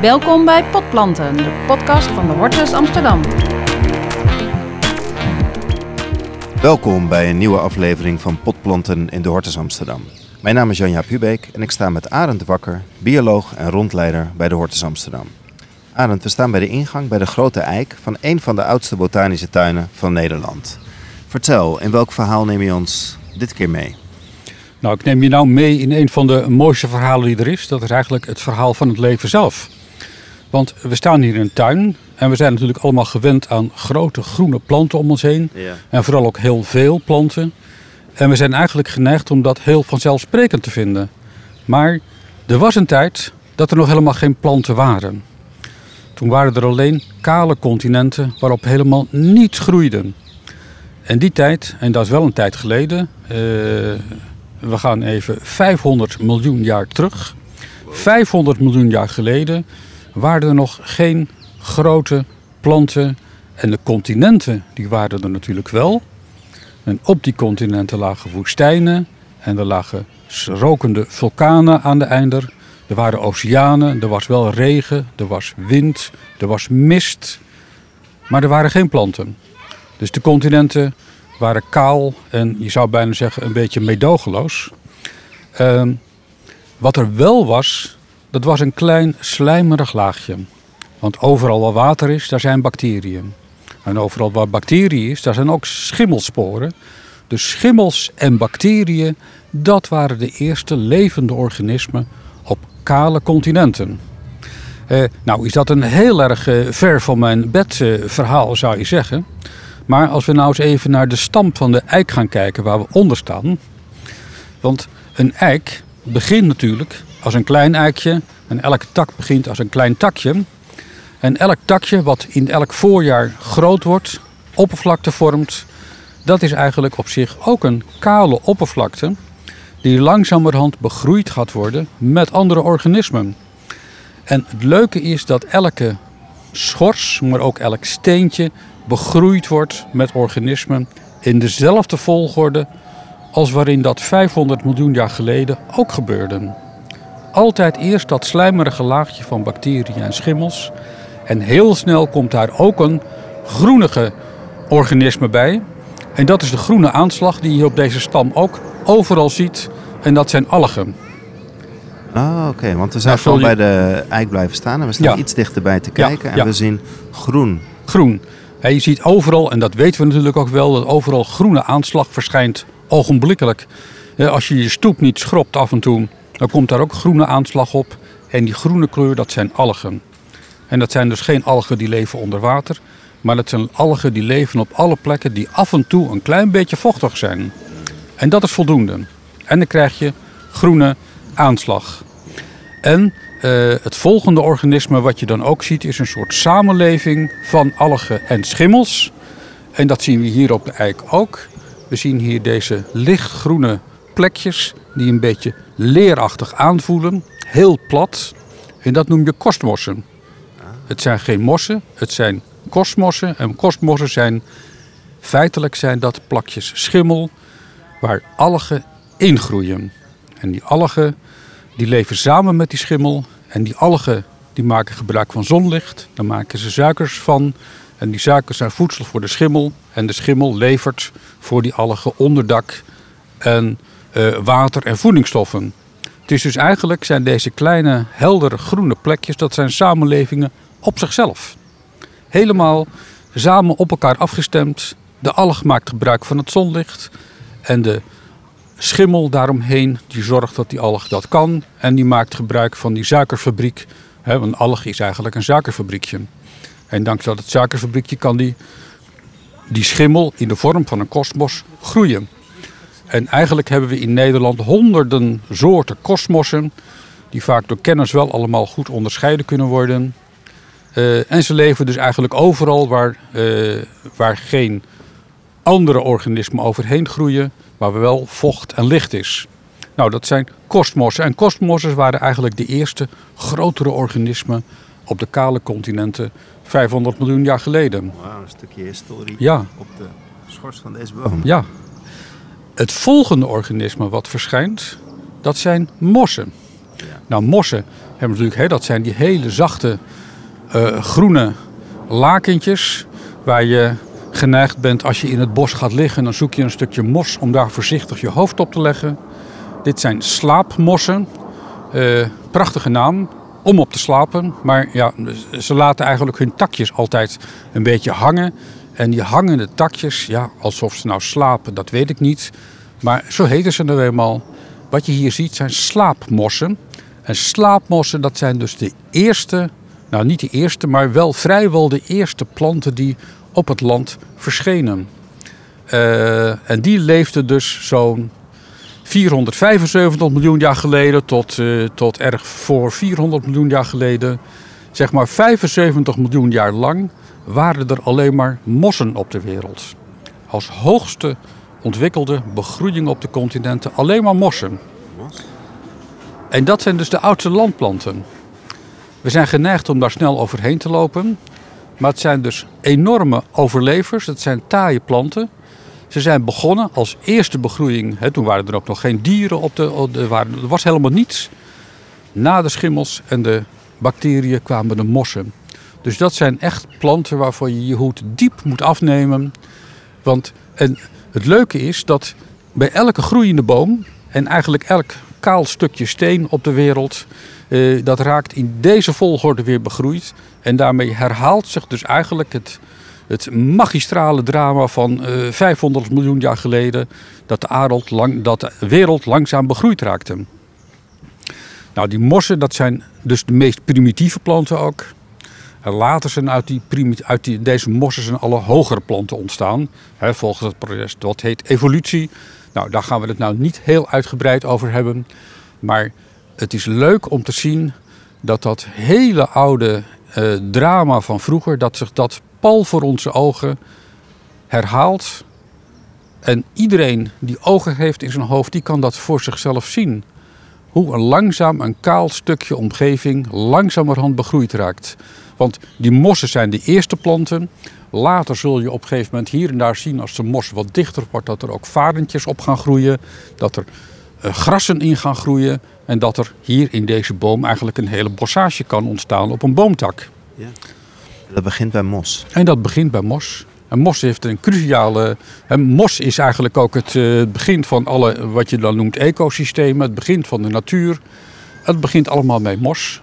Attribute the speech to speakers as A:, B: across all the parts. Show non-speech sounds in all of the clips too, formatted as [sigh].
A: Welkom bij Potplanten, de podcast van de Hortus Amsterdam.
B: Welkom bij een nieuwe aflevering van Potplanten in de Hortus Amsterdam. Mijn naam is Janja Pubeek en ik sta met Arend Wakker, bioloog en rondleider bij de Hortus Amsterdam. Arend, we staan bij de ingang bij de grote eik van een van de oudste botanische tuinen van Nederland. Vertel, in welk verhaal neem je ons dit keer mee?
C: Nou, ik neem je nou mee in een van de mooiste verhalen die er is. Dat is eigenlijk het verhaal van het leven zelf. Want we staan hier in een tuin en we zijn natuurlijk allemaal gewend aan grote groene planten om ons heen.
B: Ja.
C: En vooral ook heel veel planten. En we zijn eigenlijk geneigd om dat heel vanzelfsprekend te vinden. Maar er was een tijd dat er nog helemaal geen planten waren. Toen waren er alleen kale continenten waarop helemaal niets groeide. En die tijd, en dat is wel een tijd geleden, eh, we gaan even 500 miljoen jaar terug. 500 miljoen jaar geleden waren er nog geen grote planten. En de continenten, die waren er natuurlijk wel. En op die continenten lagen woestijnen. En er lagen rokende vulkanen aan de einder. Er waren oceanen, er was wel regen, er was wind, er was mist. Maar er waren geen planten. Dus de continenten waren kaal en je zou bijna zeggen een beetje meedogenloos. Ehm, wat er wel was, dat was een klein slijmerig laagje. Want overal waar water is, daar zijn bacteriën. En overal waar bacteriën is, daar zijn ook schimmelsporen. Dus schimmels en bacteriën, dat waren de eerste levende organismen op kale continenten. Eh, nou is dat een heel erg eh, ver van mijn bed eh, verhaal, zou je zeggen. Maar als we nou eens even naar de stam van de eik gaan kijken waar we onder staan. Want een eik begint natuurlijk als een klein eikje en elke tak begint als een klein takje. En elk takje wat in elk voorjaar groot wordt, oppervlakte vormt, dat is eigenlijk op zich ook een kale oppervlakte die langzamerhand begroeid gaat worden met andere organismen. En het leuke is dat elke schors, maar ook elk steentje begroeid wordt met organismen in dezelfde volgorde als waarin dat 500 miljoen jaar geleden ook gebeurde. Altijd eerst dat slijmerige laagje van bacteriën en schimmels. En heel snel komt daar ook een groenige organisme bij. En dat is de groene aanslag die je op deze stam ook overal ziet. En dat zijn algen.
B: Ah, oké, want we zijn
C: Nou,
B: gewoon
C: vul
B: bij de eik blijven staan en we staan
C: Ja.
B: iets dichterbij te
C: Ja,
B: kijken en we zien groen.
C: Groen. Hè, je ziet overal, en dat weten we natuurlijk ook wel, dat overal groene aanslag verschijnt ogenblikkelijk. Als je je stoep niet schrobt af en toe, dan komt daar ook groene aanslag op. En die groene kleur, dat zijn algen. En dat zijn dus geen algen die leven onder water, maar dat zijn algen die leven op alle plekken die af en toe een klein beetje vochtig zijn. En dat is voldoende. En dan krijg je groene aanslag. En eh, het volgende organisme wat je dan ook ziet is een soort samenleving van algen en schimmels. En dat zien we hier op de eik ook. We zien hier deze lichtgroene plekjes die een beetje leerachtig aanvoelen. Heel plat. En dat noem je kostmossen. Het zijn geen mossen, het zijn kostmossen. En kostmossen zijn, feitelijk zijn dat plakjes schimmel waar algen ingroeien. En die algen die leven samen met die schimmel. En die algen die maken gebruik van zonlicht. Daar maken ze suikers van. En die suikers zijn voedsel voor de schimmel. En de schimmel levert voor die algen onderdak en water en voedingsstoffen. Het is dus eigenlijk zijn deze kleine heldere groene plekjes, dat zijn samenlevingen op zichzelf. Helemaal samen op elkaar afgestemd. De alg maakt gebruik van het zonlicht. En de schimmel daaromheen, die zorgt dat die alg dat kan. En die maakt gebruik van die suikerfabriek. Hè, een alg is eigenlijk een suikerfabriekje. En dankzij dat suikerfabriekje kan die, die schimmel in de vorm van een kosmos groeien. En eigenlijk hebben we in Nederland honderden soorten kosmossen. Die vaak door kenners wel allemaal goed onderscheiden kunnen worden. Eh, en ze leven dus eigenlijk overal waar, eh, waar geen andere organismen overheen groeien, waar wel vocht en licht is. Nou, dat zijn kostmossen. En kostmossen waren eigenlijk de eerste grotere organismen op de kale continenten 500 miljoen jaar geleden.
B: Wauw, een stukje historie
C: Ja.
B: op de schors van deze boom.
C: Ja. Het volgende organisme wat verschijnt, dat zijn mossen. Nou, mossen, hebben natuurlijk, hè, dat zijn die hele zachte eh, groene lakentjes. Waar je geneigd bent als je in het bos gaat liggen. Dan zoek je een stukje mos om daar voorzichtig je hoofd op te leggen. Dit zijn slaapmossen. Eh, prachtige naam om op te slapen. Maar ja, ze laten eigenlijk hun takjes altijd een beetje hangen. En die hangende takjes, ja, alsof ze nou slapen, dat weet ik niet. Maar zo heten ze nou eenmaal. Wat je hier ziet zijn slaapmossen. En slaapmossen, dat zijn dus de eerste, nou niet de eerste, maar wel vrijwel de eerste planten die op het land verschenen. Uh, en die leefden dus zo'n 475 miljoen jaar geleden tot, uh, tot erg voor 400 miljoen jaar geleden. Zeg maar 75 miljoen jaar lang waren er alleen maar mossen op de wereld. Als hoogste ontwikkelde begroeiing op de continenten alleen maar mossen. En dat zijn dus de oudste landplanten. We zijn geneigd om daar snel overheen te lopen. Maar het zijn dus enorme overlevers. Het zijn taaie planten. Ze zijn begonnen als eerste begroeiing. Toen waren er ook nog geen dieren op de. Er was helemaal niets. Na de schimmels en de bacteriën kwamen de mossen. Dus dat zijn echt planten waarvoor je je hoed diep moet afnemen. Want en het leuke is dat bij elke groeiende boom en eigenlijk elk kaal stukje steen op de wereld, eh, dat raakt in deze volgorde weer begroeid. En daarmee herhaalt zich dus eigenlijk het, het magistrale drama van eh, 500 miljoen jaar geleden, dat de, lang, dat de wereld langzaam begroeid raakte. Nou, die mossen, dat zijn dus de meest primitieve planten ook. En later zijn uit, die uit die, deze mossen zijn alle hogere planten ontstaan. Hè, volgens het proces dat heet evolutie. Nou, daar gaan we het nou niet heel uitgebreid over hebben. Maar het is leuk om te zien dat dat hele oude uh, drama van vroeger, dat zich dat pal voor onze ogen herhaalt. En iedereen die ogen heeft in zijn hoofd, die kan dat voor zichzelf zien. Hoe een langzaam, een kaal stukje omgeving langzamerhand begroeid raakt. Want die mossen zijn de eerste planten. Later zul je op een gegeven moment hier en daar zien als de mos wat dichter wordt, dat er ook varentjes op gaan groeien. Dat er uh, grassen in gaan groeien. En dat er hier in deze boom eigenlijk een hele bossage kan ontstaan op een boomtak.
B: Ja. Dat begint bij mos.
C: En dat begint bij mos. En mos heeft een cruciale. En mos is eigenlijk ook het uh, begin van alle wat je dan noemt ecosystemen. Het begin van de natuur. Het begint allemaal bij mos.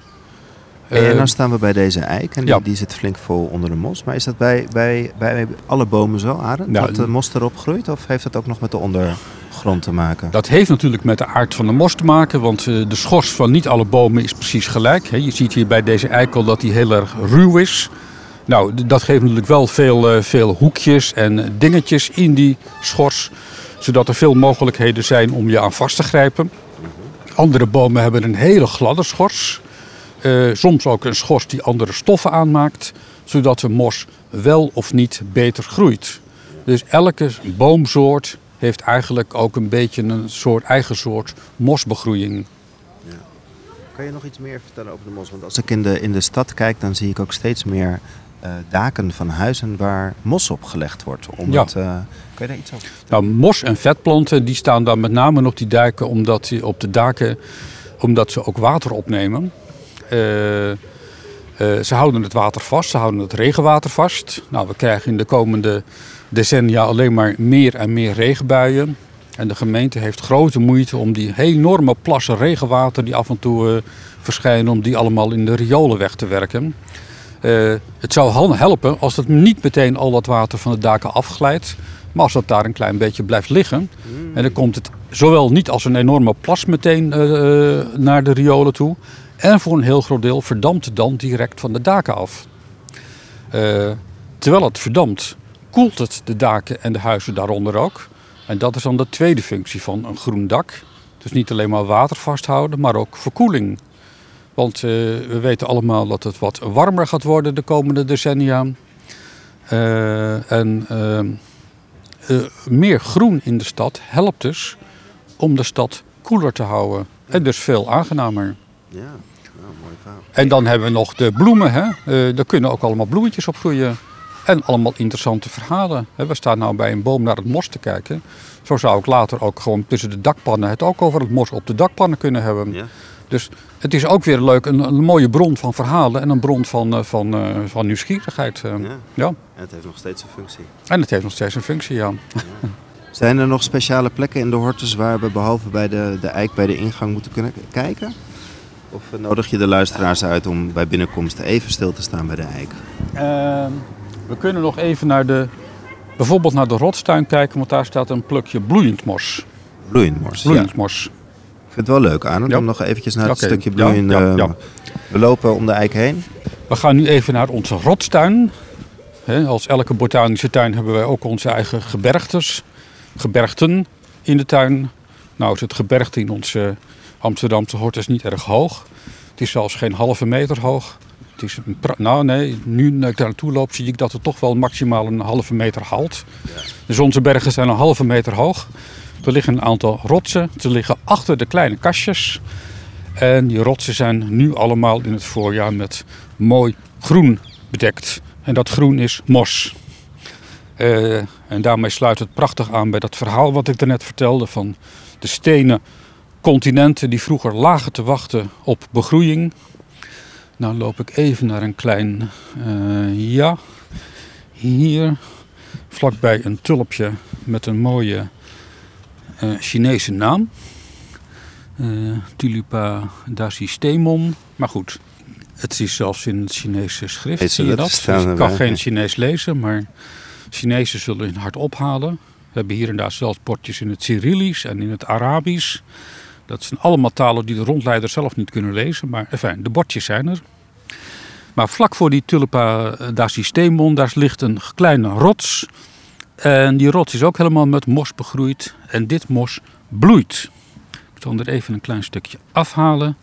B: En uh, nou staan we bij deze eik en die, ja. die, zit flink vol onder de mos. Maar is dat bij, bij, bij alle bomen zo, Arend? Nou, dat de mos erop groeit? Of heeft dat ook nog met de ondergrond te maken?
C: Dat heeft natuurlijk met de aard van de mos te maken. Want uh, de schors van niet alle bomen is precies gelijk. Je ziet hier bij deze eikel dat die heel erg ruw is. Nou, dat geeft natuurlijk wel veel, uh, veel hoekjes en dingetjes in die schors. Zodat er veel mogelijkheden zijn om je aan vast te grijpen. Andere bomen hebben een hele gladde schors. Uh, soms ook een schors die andere stoffen aanmaakt, zodat de mos wel of niet beter groeit. Dus elke boomsoort heeft eigenlijk ook een beetje een soort eigen soort mosbegroeiing.
B: Kan je nog iets meer vertellen over de mos? Want als ik in de stad kijk, dan zie ik ook steeds meer uh, daken van huizen waar mos op gelegd wordt. Omdat, ja. uh, kan je daar iets over
C: Nou, mos en vetplanten die staan dan met name op die daken, omdat die op de daken omdat ze ook water opnemen. Uh, uh, ze houden het water vast, ze houden het regenwater vast. Nou, we krijgen in de komende decennia alleen maar meer en meer regenbuien. En de gemeente heeft grote moeite om die enorme plassen regenwater die af en toe verschijnen, om die allemaal in de riolen weg te werken. Het zou helpen als het niet meteen al dat water van de daken afglijdt, maar als dat daar een klein beetje blijft liggen. Mm. En dan komt het zowel niet als een enorme plas meteen naar de riolen toe, en voor een heel groot deel verdampt het dan direct van de daken af. Uh, terwijl het verdampt, koelt het de daken en de huizen daaronder ook. En dat is dan de tweede functie van een groen dak. Dus niet alleen maar water vasthouden, maar ook verkoeling. Want uh, we weten allemaal dat het wat warmer gaat worden de komende decennia. Uh, en meer groen in de stad helpt dus om de stad koeler te houden. En dus veel aangenamer.
B: Ja, nou, mooi verhaal.
C: En dan hebben we nog de bloemen. Hè? Daar kunnen ook allemaal bloemetjes op groeien. En allemaal interessante verhalen. We staan nou bij een boom naar het mos te kijken. Zo zou ik later ook gewoon tussen de dakpannen het ook over het mos op de dakpannen kunnen hebben. Ja. Dus het is ook weer leuk, een, een mooie bron van verhalen en een bron van, eh, van, eh, van nieuwsgierigheid. eh.
B: Ja.
C: ja.
B: En het heeft nog steeds een functie.
C: En het heeft nog steeds een functie, ja.
B: Zijn er nog speciale plekken in de hortus waar we behalve bij de, de eik bij de ingang moeten kunnen kijken? Of nodig je de luisteraars uit om bij binnenkomst even stil te staan bij de eik?
C: Ehm, we kunnen nog even naar de, bijvoorbeeld naar de rotstuin kijken, want daar staat een plukje bloeiend mos.
B: Bloeiend mors. Ja.
C: Bloeiend mos.
B: Vind het wel leuk,
C: Ja.
B: om nog eventjes naar het stukje
C: Ja,
B: bloeiende...
C: ja.
B: We lopen om de eik heen.
C: We gaan nu even naar onze rotstuin. Hè, als elke botanische tuin hebben wij ook onze eigen gebergtes, gebergten in de tuin. Nou is het gebergte in onze Amsterdamse hortus niet erg hoog. Het is zelfs geen halve meter hoog. Het is een nou nee, nu ik daar naartoe loop zie ik dat het toch wel maximaal een halve meter haalt. Dus onze bergen zijn een halve meter hoog. Er liggen een aantal rotsen. Ze liggen achter de kleine kastjes. En die rotsen zijn nu allemaal in het voorjaar met mooi groen bedekt. En dat groen is mos. Eh, en daarmee sluit het prachtig aan bij dat verhaal wat ik daarnet vertelde van de stenen continenten die vroeger lagen te wachten op begroeiing. Nou loop ik even naar een klein, eh, ja, hier vlakbij een tulpje met een mooie Chinese naam. Eh, Tulipa dasistemon. Maar goed, het is zelfs in het Chinese schrift,
B: Deze
C: zie je dat? Dus ik kan geen Chinees lezen, maar Chinezen zullen hun hart ophalen. We hebben hier en daar zelfs bordjes in het Cyrillisch en in het Arabisch. Dat zijn allemaal talen die de rondleider zelf niet kunnen lezen, maar enfin, de bordjes zijn er. Maar vlak voor die Tulipa dasistemon, daar ligt een kleine rots. En die rots is ook helemaal met mos begroeid. En dit mos bloeit. Ik zal er even een klein stukje afhalen.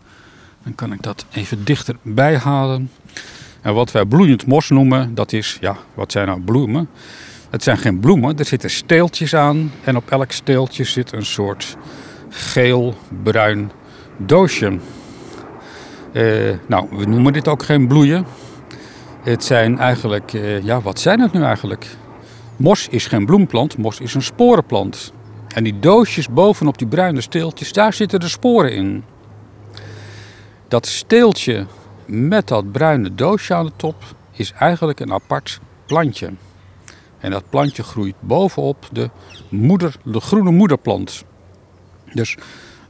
C: Dan kan ik dat even dichterbij halen. En wat wij bloeiend mos noemen, dat is, ja, wat zijn nou bloemen? Het zijn geen bloemen, er zitten steeltjes aan. En op elk steeltje zit een soort geel-bruin doosje. Eh, nou, we noemen dit ook geen bloeien. Het zijn eigenlijk, eh, ja, wat zijn het nu eigenlijk? Mos is geen bloemplant, mos is een sporenplant. En die doosjes bovenop die bruine steeltjes, daar zitten de sporen in. Dat steeltje met dat bruine doosje aan de top is eigenlijk een apart plantje. En dat plantje groeit bovenop de, moeder, de groene moederplant. Dus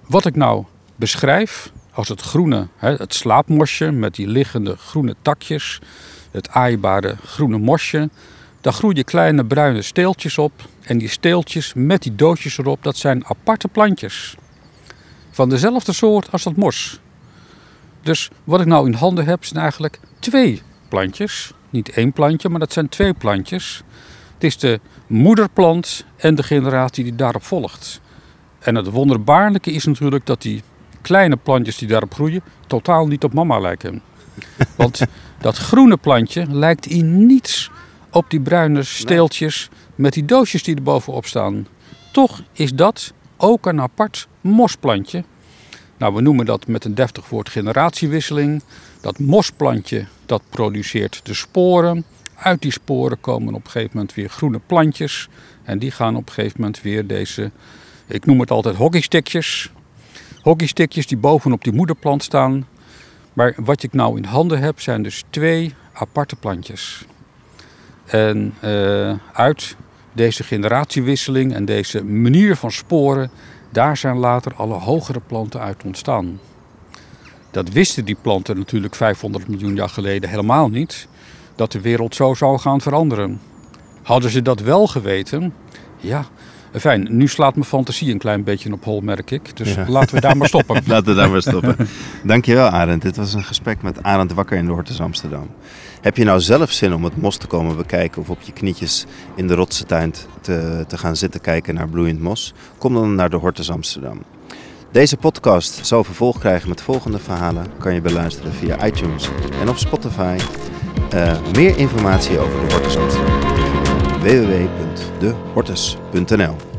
C: wat ik nou beschrijf als het groene, het slaapmosje met die liggende groene takjes, het aaibare groene mosje, daar groeien kleine bruine steeltjes op. En die steeltjes met die doosjes erop, dat zijn aparte plantjes. Van dezelfde soort als dat mos. Dus wat ik nou in handen heb, zijn eigenlijk twee plantjes. Niet één plantje, maar dat zijn twee plantjes. Het is de moederplant en de generatie die daarop volgt. En het wonderbaarlijke is natuurlijk dat die kleine plantjes die daarop groeien, totaal niet op mama lijken. Want dat groene plantje lijkt in niets op die bruine steeltjes met die doosjes die er bovenop staan. Toch is dat ook een apart mosplantje. Nou, we noemen dat met een deftig woord generatiewisseling. Dat mosplantje dat produceert de sporen. Uit die sporen komen op een gegeven moment weer groene plantjes. En die gaan op een gegeven moment weer deze, ik noem het altijd hockeystickjes. Hockeystickjes die bovenop die moederplant staan. Maar wat ik nou in handen heb zijn dus twee aparte plantjes. En eh, uit deze generatiewisseling en deze manier van sporen, daar zijn later alle hogere planten uit ontstaan. Dat wisten die planten natuurlijk 500 miljoen jaar geleden helemaal niet, dat de wereld zo zou gaan veranderen. Hadden ze dat wel geweten, ja, fijn, nu slaat mijn fantasie een klein beetje op hol, merk ik. Dus
B: Ja.
C: laten we daar maar stoppen. [laughs]
B: Laten we daar maar stoppen. Dankjewel Arend. Dit was een gesprek met Arend Wakker in de Hortus Amsterdam. Heb je nou zelf zin om het mos te komen bekijken of op je knietjes in de rotse tuin te, te gaan zitten kijken naar bloeiend mos? Kom dan naar de Hortus Amsterdam. Deze podcast zal vervolg krijgen met volgende verhalen. Kan je beluisteren via iTunes en op Spotify. Eh, meer informatie over de Hortus Amsterdam www.dehortus.nl